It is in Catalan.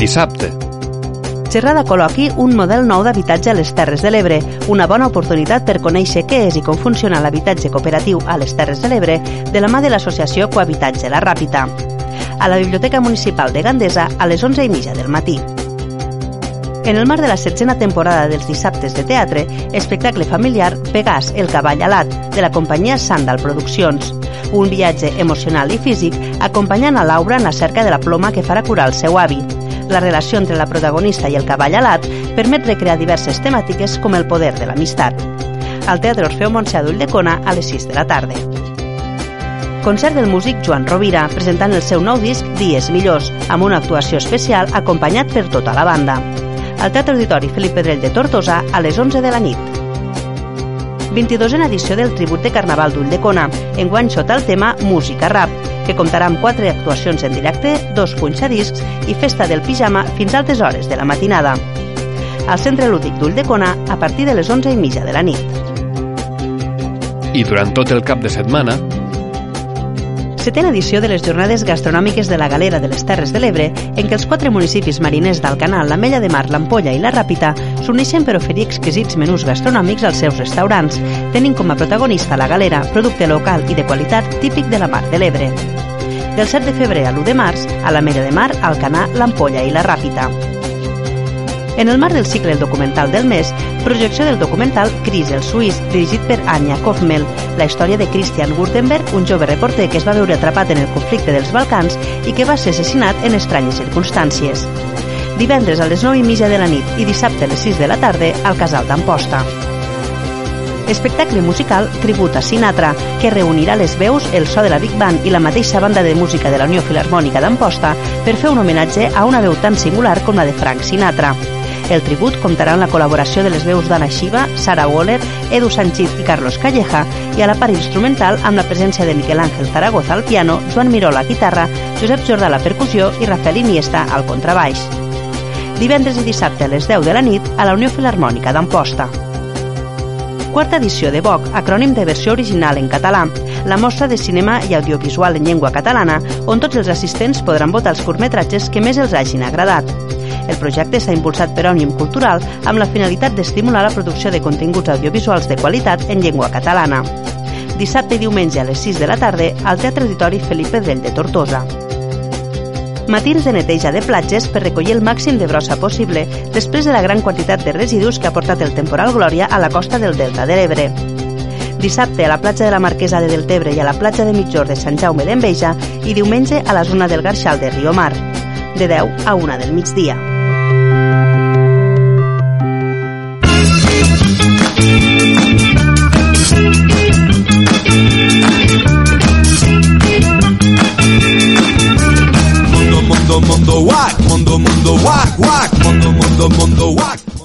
Dissabte, Xerrada col·loqui un model nou d'habitatge a les Terres de l'Ebre, una bona oportunitat per conèixer què és i com funciona l'habitatge cooperatiu a les Terres de l'Ebre de la mà de l'associació Cohabitatge La Ràpita. A la Biblioteca Municipal de Gandesa a les 11 i mitja del matí. En el marc de la setzena temporada dels dissabtes de teatre, espectacle familiar Pegàs, el cavall alat, de la companyia Sandal Produccions. Un viatge emocional i físic acompanyant a Laura en la cerca de la ploma que farà curar el seu avi. La relació entre la protagonista i el cavall alat permet recrear diverses temàtiques com el poder de l'amistat. Al Teatre Orfeo Montsà d'Ulldecona a les 6 de la tarda. Concert del músic Joan Rovira presentant el seu nou disc Dies Millors, amb una actuació especial acompanyat per tota la banda. Al Teatre Auditori Felip Pedrell de Tortosa a les 11 de la nit. 22a edició del Tribut de Carnaval d'Ulldecona, enguany sota el tema Música Rap, que comptarà amb quatre actuacions en directe, dos punxadiscs i festa del pijama fins a altes hores de la matinada. Al Centre Lúdic d'Ulldecona a partir de les 11 i mitja de la nit. i durant tot el cap de setmana, Setena edició de les Jornades Gastronòmiques de la Galera de les Terres de l'Ebre, en què els quatre municipis mariners d'Alcanar, la Mella de Mar, l'Ampolla i la Ràpita s'uneixen per oferir exquisits menús gastronòmics als seus restaurants, tenint com a protagonista la galera, producte local i de qualitat típic de la Mar de l'Ebre. Del 7 de febrer a l'1 de març, a la Mella de Mar, Alcanar, l'Ampolla i la Ràpita. En el marc del cicle El documental del mes, projecció del documental Cris el suís, dirigit per Anya Kofmel, la història de Christian Württemberg, un jove reporter que es va veure atrapat en el conflicte dels Balcans i que va ser assassinat en estranyes circumstàncies. Divendres a les 9 i mitja de la nit i dissabte a les 6 de la tarda al Casal d'Amposta. Espectacle musical Tribut a Sinatra, que reunirà les veus, el so de la Big Band i la mateixa banda de música de la Unió Filarmònica d'Amposta per fer un homenatge a una veu tan singular com la de Frank Sinatra. El tribut comptarà amb la col·laboració de les veus d'Anna Xiva, Sara Waller, Edu Sanchit i Carlos Calleja i a la part instrumental amb la presència de Miquel Ángel Zaragoza al piano, Joan Miró a la guitarra, Josep Jordà a la percussió i Rafael Iniesta al contrabaix. Divendres i dissabte a les 10 de la nit a la Unió Filarmònica d'Amposta. Quarta edició de VOC, acrònim de versió original en català, la mostra de cinema i audiovisual en llengua catalana, on tots els assistents podran votar els curtmetratges que més els hagin agradat. El projecte s'ha impulsat per Òmnium Cultural amb la finalitat d'estimular la producció de continguts audiovisuals de qualitat en llengua catalana. Dissabte i diumenge a les 6 de la tarda al Teatre Auditori Felip Pedrell de Tortosa. Matins de neteja de platges per recollir el màxim de brossa possible després de la gran quantitat de residus que ha portat el temporal Glòria a la costa del Delta de l'Ebre. Dissabte a la platja de la Marquesa de Deltebre i a la platja de Mitjor de Sant Jaume d'Enveja i diumenge a la zona del Garxal de Riomar, de 10 a 1 del migdia. mundo, mundo, guac, guac, mundo, mundo, mundo, guac.